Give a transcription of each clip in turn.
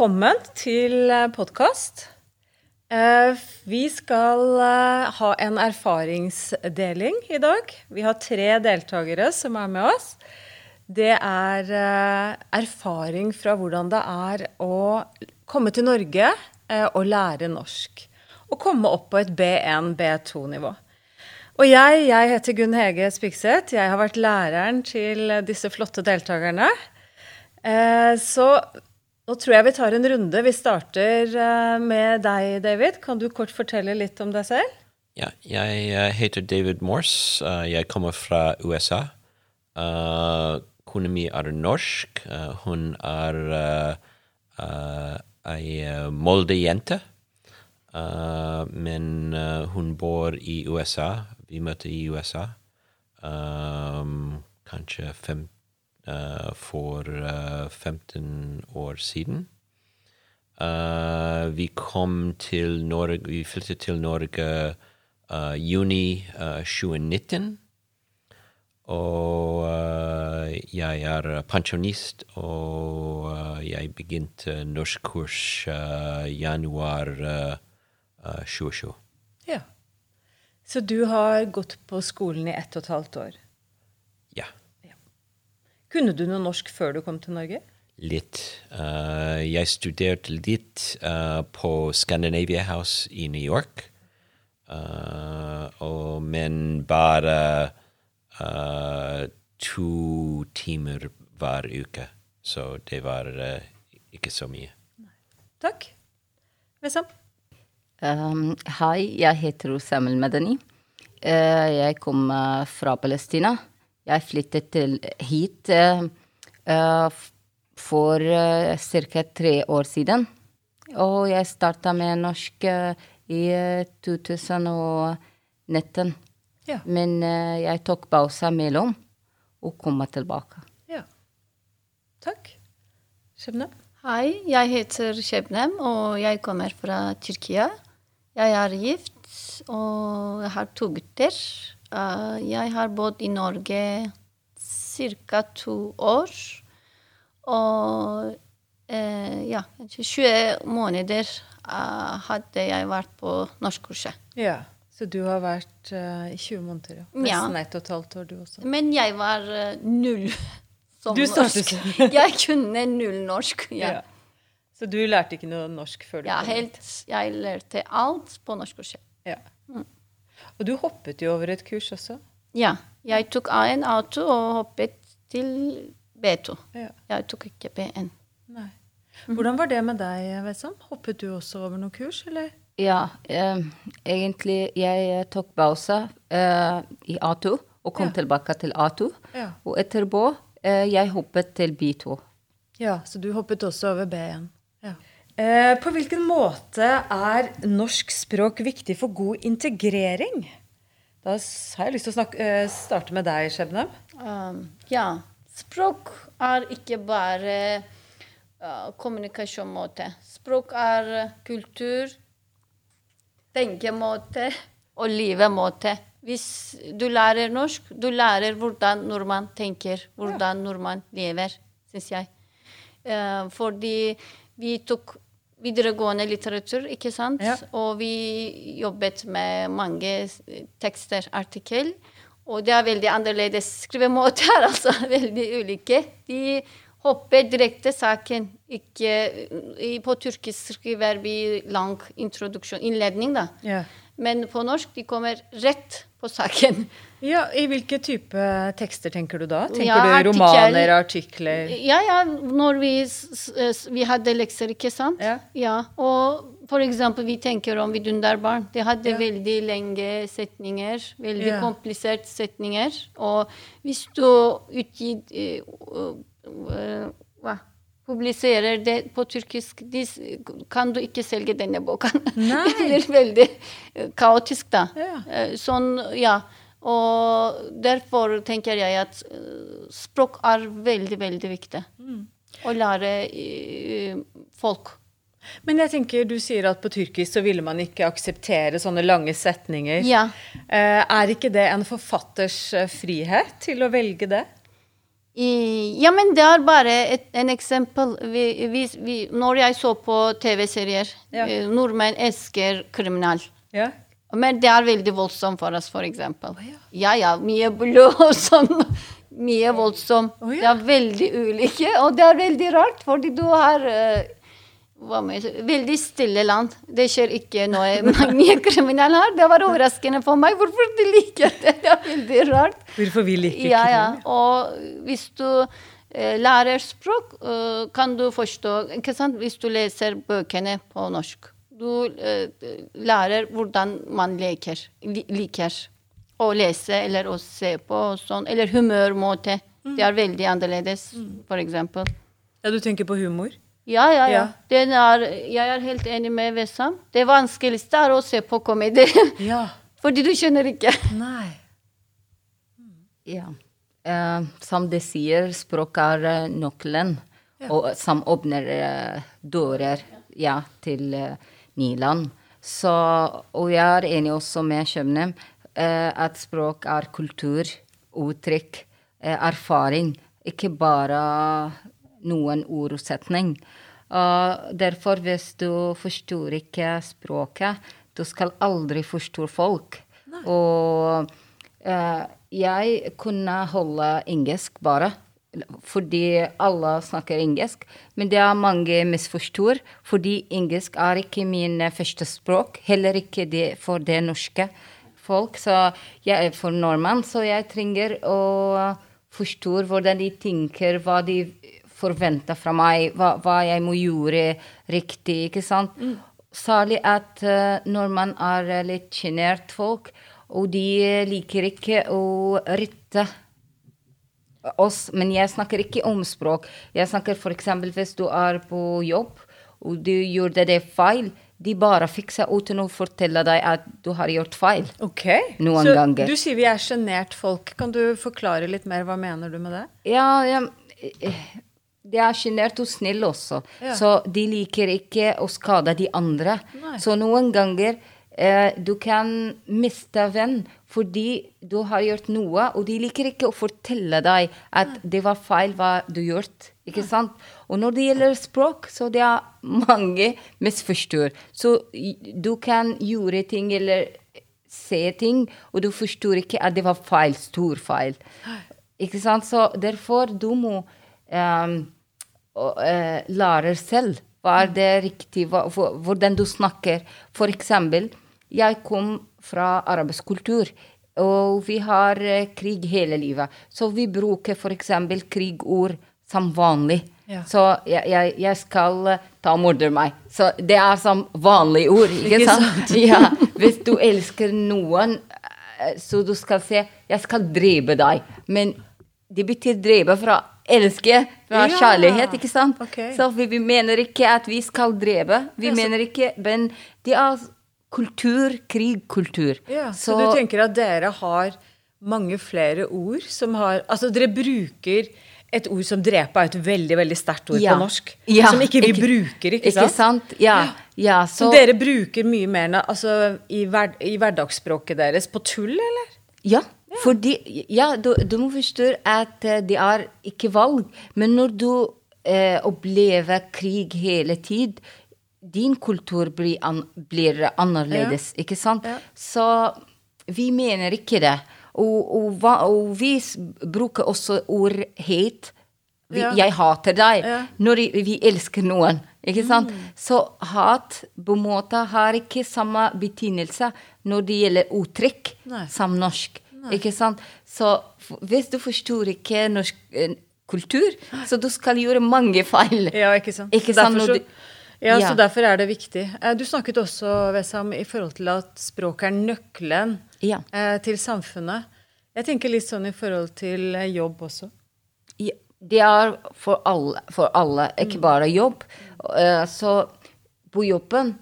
Velkommen til podkast. Vi skal eh, ha en erfaringsdeling i dag. Vi har tre deltakere som er med oss. Det er eh, erfaring fra hvordan det er å komme til Norge eh, og lære norsk. Og komme opp på et B1, B2-nivå. Og jeg, jeg heter Gunn Hege Spikseth. Jeg har vært læreren til disse flotte deltakerne. Så nå tror jeg vi tar en runde. Vi starter eh, med deg, David. Kan du kort fortelle litt om deg selv? Ja, jeg uh, heter David Morse. Uh, jeg kommer fra USA. Kona mi er norsk. hun er ei Molde-jente. men hun bor i USA. Vi møter i USA. Kanskje 15 uh, for uh, 15 år siden. Uh, vi kom til Norge Vi flyttet til Norge juni 2019. Og jeg er pensjonist, og jeg begynte norskkurs januar 2020. Ja. Så du har gått på skolen i ett og et halvt år? Kunne du noe norsk før du kom til Norge? Litt. Uh, jeg studerte litt uh, på Scandinavia House i New York. Uh, og, men bare to timer hver uke. Så det var ikke så mye. Takk. Wessam? Um, hei, jeg heter Osamel Medani. jeg kommer fra Palestina. Jeg flyttet til, hit uh, for uh, ca. tre år siden. Og jeg starta med norsk uh, i 2019. Ja. Men jeg tok pause mellom og kom tilbake. Ja. Takk. Shebnem? Hei, jeg heter Shebnem, og jeg kommer fra Tyrkia. Jeg er gift, og jeg har to gutter. Uh, jeg har bodd i Norge ca. to år. Og uh, ja, 20 måneder uh, hadde jeg vært på norskkurset. Ja, så du har vært i 20 måneder, ja. Nesten ja. ett og et halvt år, du også. Men jeg var null som du norsk. jeg kunne null norsk. ja. ja. Så du lærte ikke noe norsk før du ja, kom? Ja, helt. Jeg lærte alt på norskkurset. Ja. Og du hoppet jo over et kurs også? Ja. Jeg tok A1, A2 og hoppet til B2. Ja. Jeg tok ikke B1. Nei. Hvordan var det med deg, Wessam? Hoppet du også over noen kurs, eller? Ja, eh, egentlig jeg tok pause eh, i A2 og kom ja. tilbake til A2. Ja. Og etterpå eh, jeg hoppet til B2. Ja, så du hoppet også over B1. Ja. Eh, på hvilken måte er norsk språk viktig for god integrering? Da har jeg lyst til å snakke, eh, starte med deg, Skjebne. Um, ja. Språk er ikke bare uh, kommunikasjonsmåte. Språk er kultur, tenkemåte og livemåte. Hvis du lærer norsk, du lærer hvordan nordmann tenker, hvordan nordmann lever, syns jeg. Uh, fordi vi tok videregående litteratur, ikke sant? Ja. Og vi jobbet med mange tekster, artikkel. Og det er veldig annerledes skrivemåter, altså. Veldig ulike. De hopper direkte saken. Ikke, på turkisk skriver vi lang introduksjon, innledning, da. Ja. Men på norsk de kommer rett på saken. Ja, I hvilke type tekster tenker du da? Tenker ja, du romaner, artikler? Ja, ja. Når vi, vi hadde lekser, ikke sant? Ja. ja. Og for eksempel, vi tenker om vidunderbarn. De hadde ja. veldig lenge setninger. Veldig kompliserte setninger. Og hvis du utgir uh, uh, publiserer det på tyrkisk, de, kan du ikke selge denne boka. det blir veldig eh, kaotisk, da. Ja. Eh, sånn, ja. Og derfor tenker jeg at eh, språk er veldig, veldig viktig. Mm. Å lære folk. Men jeg tenker, du sier at på tyrkisk så ville man ikke akseptere sånne lange setninger. Ja. Er ikke det en forfatters frihet til å velge det? Ja, men det er bare et, en eksempel. Vi, vi, vi, når jeg så på TV-serier ja. eh, Nordmenn elsker kriminal. Ja. Men det er veldig voldsomt for oss, for eksempel. Oh, ja. ja ja, mye blod og sånn. Mye voldsomt. Oh, ja. Det er veldig ulike, og det er veldig rart, fordi du har uh, Veldig stille land. Det skjer ikke noe mange kriminelle her. Det var overraskende for meg hvorfor de liker det. Det er veldig rart. Hvorfor vi liker ja, ja. Og hvis du eh, lærer språk, uh, kan du forstå ikke sant? Hvis du leser bøkene på norsk. Du eh, lærer hvordan man leker, liker å lese eller å se på sånn. Eller humørmåte. Mm. Det er veldig annerledes, mm. for eksempel. Ja, du tenker på humor? Ja, ja, ja. Er, jeg er helt enig med Wessam. Det vanskeligste er å se på komedie. Ja. Fordi du skjønner ikke. Nei. Ja. Uh, som de sier, språk er uh, nøkkelen, ja. og, som åpner uh, dører ja, til Niland. Så, og jeg er enig også med Kjømnem at språk er kultur, uttrykk, erfaring. Ikke bare noen ordsetning. og. Derfor, hvis du forstår ikke språket, du skal aldri forstå folk. Nei. Og eh, jeg kunne holde engelsk bare. Fordi alle snakker engelsk. Men det er mange misforstår. Fordi engelsk er ikke min første språk. Heller ikke det for det norske folk. Så jeg er for nordmann, så jeg trenger å forstå hvordan de tenker, hva de forventer fra meg, hva, hva, jeg må gjøre riktig, ikke sant. Mm. Særlig at uh, når man er litt sjenert folk, og de liker ikke å rette oss. Men jeg snakker ikke om språk. Jeg snakker f.eks. hvis du er på jobb, og du gjorde det feil. De bare fikser uten å fortelle deg at du har gjort feil. Ok, Noen Så ganger. du sier vi er sjenert folk. Kan du forklare litt mer? Hva mener du med det? Ja, ja de er sjenerte og snille også. Ja. Så de liker ikke å skade de andre. Nei. Så noen ganger eh, du kan miste venn fordi du har gjort noe, og de liker ikke å fortelle deg at Nei. det var feil hva du gjort. Ikke Nei. sant? Og når det gjelder språk, så det er mange misforstår. Så du kan gjøre ting eller se ting, og du forstår ikke at det var feil. Stor feil. Ikke sant? Så derfor du må um, uh, lærer selv. Hva er det riktig, hva, for, hvordan du snakker. For eksempel, jeg kom fra arabisk kultur, og vi har uh, krig hele livet. Så vi bruker f.eks. krigord som vanlig. Ja. Så jeg, jeg, jeg, skal uh, ta og morde meg. Så det er som vanlige ord, ikke, ikke sant? sant? ja. Hvis du elsker noen, så du skal se 'jeg skal drepe deg'. Men det betyr drepe fra elske, fra ja. kjærlighet, ikke sant? Okay. Så vi, vi, mener ikke at vi skal drepe. Vi ja, mener ikke Men det er kultur, krigkultur. Ja, så... så du tenker at dere har mange flere ord som har Altså dere bruker et ord som drepe er et veldig veldig sterkt ord ja. på norsk. Som ikke vi ikke, bruker, ikke sant? Ikke sant? Ja, ja. så, så dere bruker mye mer altså, i, hver, i hverdagsspråket deres på tull, eller? Ja. Fordi, ja, du, du, må forstå at eh, det er ikke valg. Men når du eh, opplever krig hele tid, din kultur blir, an, blir annerledes, ja. ikke sant? Ja. Så vi mener ikke det. Og, og, og vi bruker også ord hate. Ja. Jeg hater deg. Når vi elsker noen. Ikke sant? Mm. Så hat på en måte har ikke samme betingelse når det gjelder uttrykk som norsk. Nei. Ikke sant? Så hvis du forstår ikke norsk eh, kultur, så du skal gjøre mange feil. Ja, ikke sant. Ikke sant? Derfor så, ja, ja, så derfor er det viktig. Eh, du snakket også, Wessam, i forhold til at språk er nøkkelen ja. eh, til samfunnet. Jeg tenker litt sånn i forhold til jobb også. Ja, det er for alle, for alle ikke mm. bare jobb. Uh, så på jobben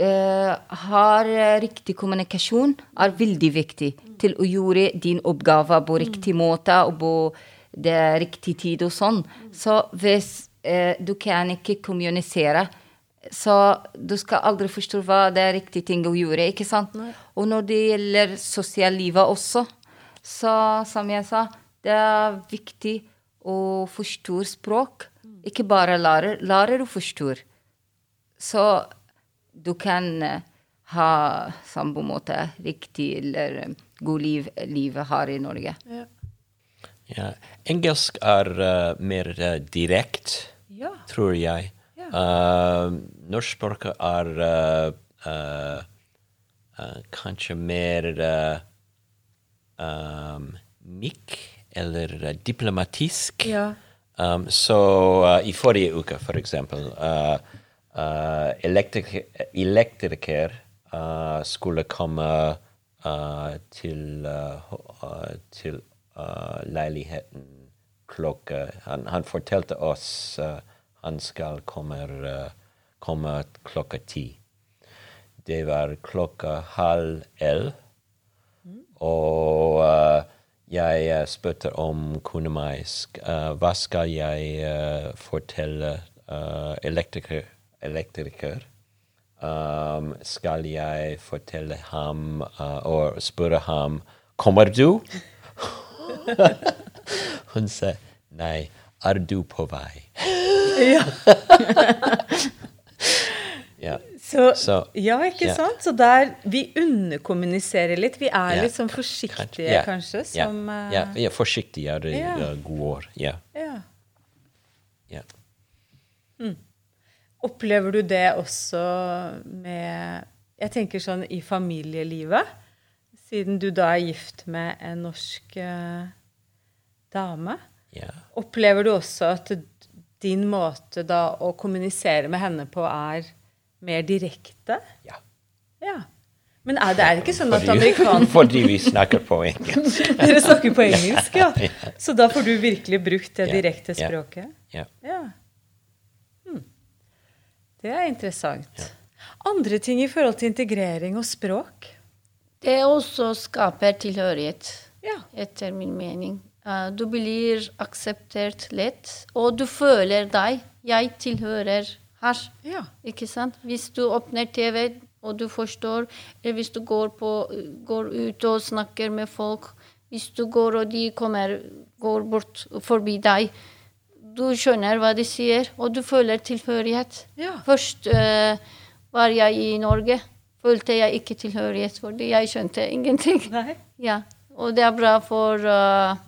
uh, har riktig kommunikasjon er veldig viktig til å gjøre din oppgave på riktig måte og på det riktig tid og sånn. Så hvis du kan ikke kommunisere, så du skal aldri forstå hva det er riktig ting å gjøre, ikke sant? Nei. Og når det gjelder sosiallivet også, så som jeg sa, det er viktig å forstå språk. Ikke bare lærer, lærer og forstår. Så du kan uh, ha sånn på en måte riktig eller uh, god liv livet har i Norge. Ja. Ja. Engelsk er uh, mer uh, direkte, ja. tror jeg. Ja. Uh, Norskspråket er kanskje mer um, myk eller diplomatisk. Ja. Um, så i forrige uke, for eksempel, elektriker, elektriker skulle komme til, til uh, leiligheten klokka han, han, fortalte oss uh, han skal komme, uh, komme klokka ti. Det var klokka halv elleve. Mm. Og jeg spurte om kunne meg Hva skal jeg fortelle elektriker? elektriker? Um, skal jeg fortelle ham og spørre ham Kommer du? Hun sa nei, er du på vei? ja. ja. Så, så, ja, ikke yeah. sant? Så der Vi underkommuniserer litt. Vi er yeah. litt sånn forsiktige, kanskje, som Ja, vi er forsiktige er det uh, gode ord. Ja. ja. ja. Mm. Opplever du det også med Jeg tenker sånn i familielivet. Siden du da er gift med en norsk uh, dame. Yeah. Opplever du også at din måte da å kommunisere med henne på er mer direkte? Ja. ja. Men er det er ikke sånn at amerikanere Fordi vi snakker på engelsk. Dere snakker på engelsk, ja. Så da får du virkelig brukt det direkte språket? Ja. ja. Hmm. Det er interessant. Andre ting i forhold til integrering og språk? Det også skaper tilhørighet, ja. etter min mening. Uh, du blir akseptert lett, og du føler deg. Jeg tilhører her. Ja. Ikke sant? Hvis du åpner TV, og du forstår, eller hvis du går, på, går ut og snakker med folk Hvis du går, og de kommer, går bort forbi deg, du skjønner hva de sier, og du føler tilhørighet. Ja. Først uh, var jeg i Norge, følte jeg ikke tilhørighet, fordi jeg skjønte ingenting. Nei. Ja. Og det er bra for uh,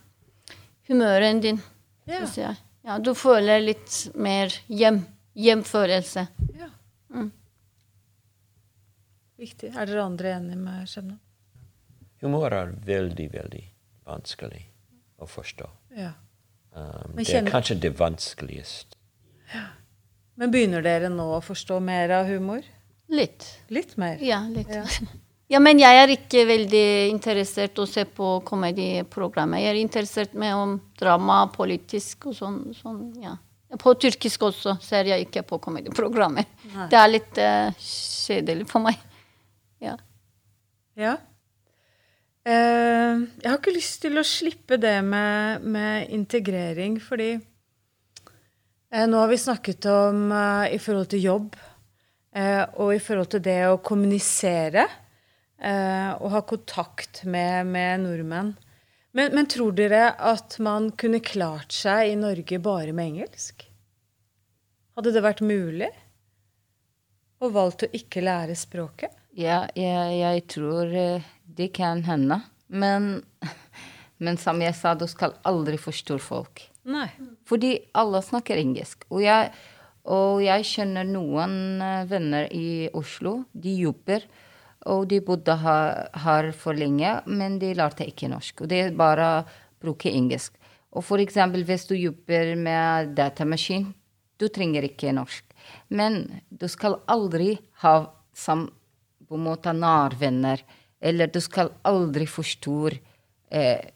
humøren din, ja. Ja, du føler litt mer hjem. Hjemfølelse. Ja. Mm. Viktig. Er dere andre enige med Skjemna? Humor er veldig, veldig vanskelig å forstå. Ja. Um, det er kanskje det vanskeligste. Ja. Men begynner dere nå å forstå mer av humor? Litt. Litt mer? Ja, litt. Ja. Ja, men jeg er ikke veldig interessert i å se på komedieprogrammet. Jeg er interessert med om drama, politisk og sånn. sånn ja. På tyrkisk også ser jeg ikke på komedieprogrammer. Det er litt uh, kjedelig for meg. Ja. ja. Uh, jeg har ikke lyst til å slippe det med, med integrering, fordi uh, nå har vi snakket om i forhold til jobb og i forhold til det å kommunisere og ha kontakt med, med nordmenn. Men, men, tror dere at man kunne klart seg i Norge bare med engelsk? Hadde det vært mulig? Og valgt å ikke lære språket? Ja, jeg, jeg tror eh, det kan hende. Men, men, som jeg sa, du skal aldri forstå folk. Nei. Fordi alle snakker engelsk. Og jeg, og jeg kjenner noen eh, venner i Oslo. De jobber. Og de bodde her, for lenge, men de lærte ikke norsk. Og det er bare å bruke engelsk. Og for eksempel hvis du jobber med datamaskin, du trenger ikke norsk. Men du skal aldri ha som på en måte nærvenner. Eller du skal aldri forstå eh,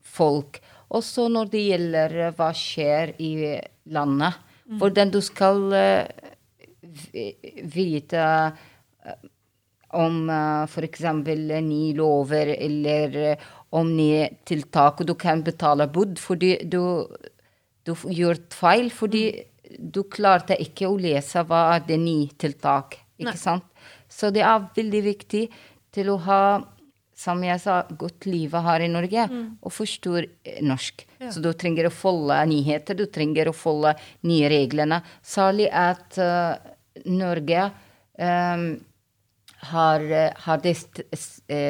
folk. Også når det gjelder hva skjer i landet. Mm. For den du skal eh, vite eh, om uh, f.eks. nye lover eller uh, om nye tiltak, og du kan betale bod fordi du, du gjør feil fordi du klarte ikke å lese hva er det nye tiltak. Ikke Nei. sant? Så det er veldig viktig til å ha som jeg sa, godt livet her i Norge, og forstår norsk. norsk. Så du trenger å følge nyheter, du trenger å følge nye reglene. Særlig at uh, Norge um, har, har, det st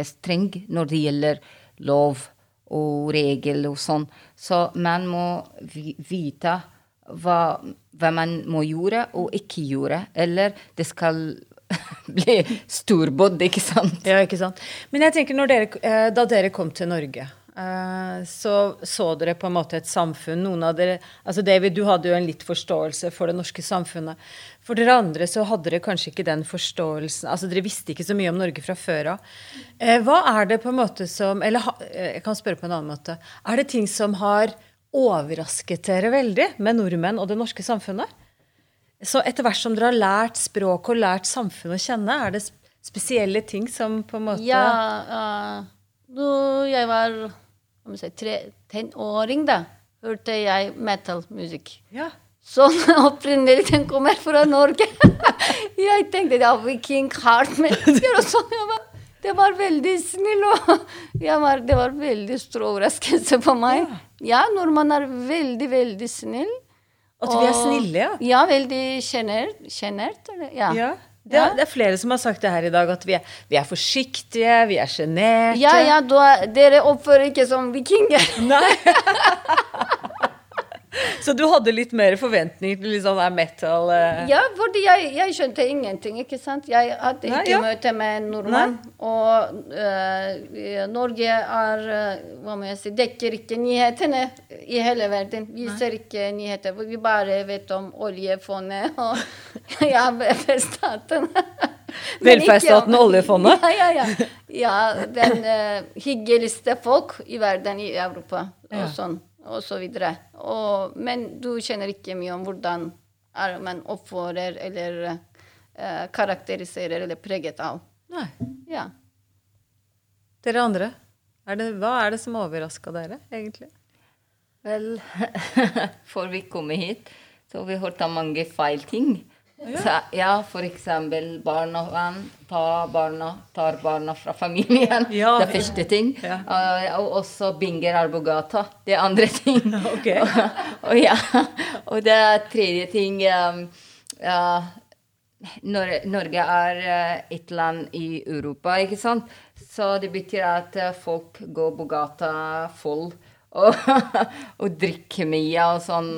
streng når det gjelder lov og regel og sånn. Så man må vite hva, hva man må gjøre og ikke gjøre. Eller det skal bli storbodd, ikke sant? Ja, ikke sant. Men jeg tenker, dere, eh, da dere kom til Norge, eh, så så dere på en måte et samfunn Noen av dere Altså David, du hadde jo en litt forståelse for det norske samfunnet. For dere andre så hadde dere kanskje ikke den forståelsen Altså dere visste ikke så mye om Norge fra før av. Eh, hva er det på en måte som Eller jeg kan spørre på en annen måte. Er det ting som har overrasket dere veldig med nordmenn og det norske samfunnet? Så etter hvert som dere har lært språk og lært samfunnet å kjenne, er det spesielle ting som på en måte Ja. Uh, da jeg var si, tre, tenåring, da, hørte jeg metal-musikk. Ja. Sånn opprinnelig den kommer fra Norge. jeg tenkte det var viking hard mennesker og sånn. Jeg var, Det var veldig snill, og var, det var veldig stor overraskelse på meg. Ja. ja, man er veldig, veldig snill. At vi er snille, ja? Ja, veldig sjenert. Ja. ja. Det er, det er, flere som har sagt det her i dag, at vi er, vi er forsiktige, vi er sjenerte. Ja, ja, er, dere oppfører ikke som vikinger. Nei. Så du hadde litt mer forventninger til liksom metal? Eh. Ja, fordi jeg, jeg, skjønte ingenting. ikke sant? Jeg hadde ikke Nei, ja. møte med en nordmann. Og uh, Norge er uh, hva må jeg si, dekker ikke nyhetene i hele verden. Vi Nei. ser ikke nyheter. Vi bare vet om oljefondet og ja, velferdsstaten. Velferdsstaten og oljefondet? Ja, ja, ja. ja den uh, hyggeligste folk i verden i Europa. og sånn og så videre. Og, men du kjenner ikke mye om hvordan er man oppfører eller eh, karakteriserer eller preget av. Nei. Ja. Dere andre, er det, hva er det som overraska dere, egentlig? Vel, før vi kom hit, så har vi hørt om mange feil ting. Ja, så, ja for eksempel venn. Ta barna, tar barna fra familien. Ja, det er første ting. Ja. Uh, og også binger Arbogata. Det er andre ting. Okay. og, og, ja, og det er tredje ting um, uh, Norge er uh, et land i Europa, ikke sant? Så det betyr at uh, folk går på gata full og, og drikker mye og sånn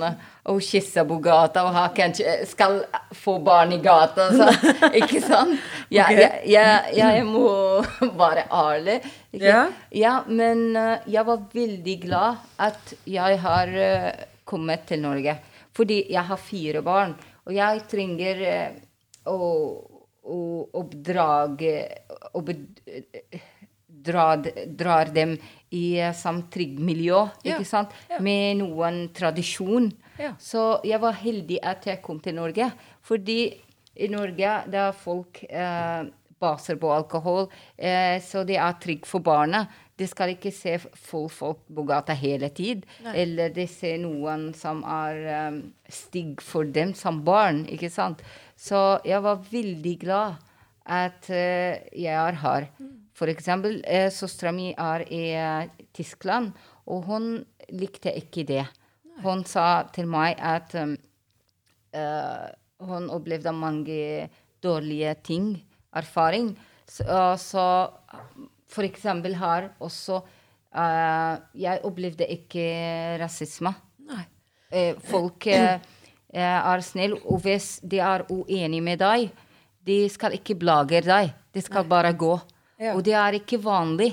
og kysser på gata og har kanskje skal få barn i gata. Så, ikke sant? Ja, okay. jeg, jeg, jeg, må være ærlig. Yeah. ja. men uh, jeg var veldig glad at jeg har uh, kommet til Norge. Fordi jeg har fire barn, og jeg trenger uh, å, å oppdrage drar, drar dem i samt trygg miljø, ikke sant? Ja. med noen tradisjon. Ja. Så jeg var heldig at jeg kom til Norge. Fordi i Norge er folk eh, baser på alkohol, eh, så det er trygt for barna. De skal ikke se full folk på gata hele tid. Eller de ser noen som er um, stygg for dem som barn. ikke sant? Så jeg var veldig glad at uh, jeg er her. Mm. For eksempel, eh, søstera mi er i uh, Tyskland, og hun likte ikke det. Hun sa til meg at um, uh, hun opplevde mange dårlige ting, erfaring. Så, uh, så for eksempel her også uh, Jeg opplevde ikke rasisme. folk er snille, og hvis de er uenige med deg, de skal ikke blage deg. De skal bare gå. Og det er ikke vanlig.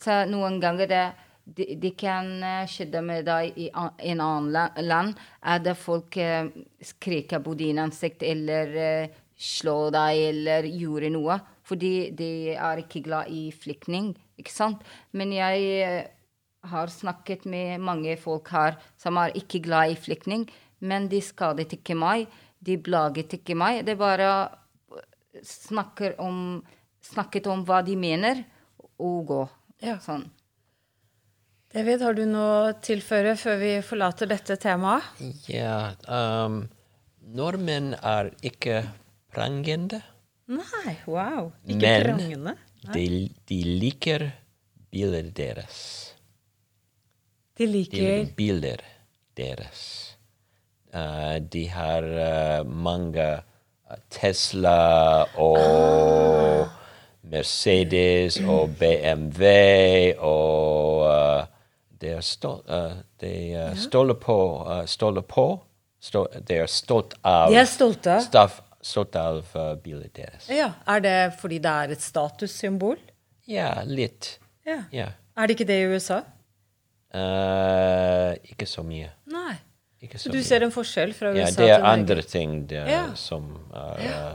Så noen ganger det det, de kan skjedde med deg i en annen land. Er det folk eh, skriker på din ansikt eller eh, slår deg eller gjorde noe? Fordi de er ikke glad i flyktning, ikke sant? Men jeg uh, har snakket med mange folk her som er ikke glad i flyktning, men de skadet ikke meg. De plaget ikke meg. Det bare snakker om, snakket om hva de mener, og gå. Ja. Sånn. David, har du noe å tilføre før vi forlater dette temaet? Ja um, Nordmenn er ikke prangende. Nei, wow. Ikke men prangende. De, de, liker bilder deres. De liker de Bilder deres. Uh, de har uh, mange Tesla og Mercedes og BMW og uh, de er stol, uh, de eh, stoler på, stoler på stå, De er stolt av De er stolte. Staff, stolt av eh, bilen deres. Ja, Er det fordi det er et statussymbol? Ja, litt. Ja. Ja. Er det ikke det i USA? Eh, ikke så mye. Nei. Ikke så Du mye. ser en forskjell fra USA Ja, det er andre ting der, Ja. som er uh,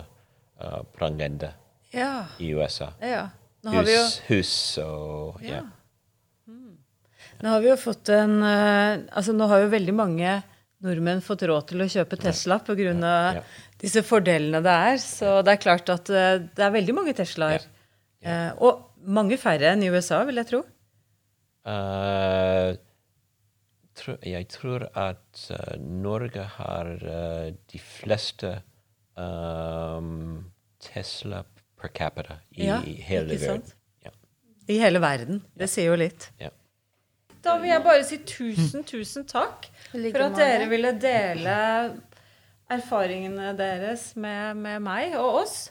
uh, prangende Ja. i USA. ja. Vi jo Hus, hus og ja. Nå har vi jo fått en eh, Altså, nå har jo veldig mange nordmenn fått råd til å kjøpe Tesla pga. Ja. disse fordelene det er. Så det er klart at eh, det er veldig mange Teslaer. Eh, og mange færre enn i USA, vil jeg tro. Uh, tro, jeg tror at uh, Norge har uh, de fleste um, Tesla per capita i ja, hele verden. Ja. I hele verden. Det sier jo litt. Da vil jeg bare si tusen, tusen takk for at dere ville dele erfaringene deres med, med meg og oss.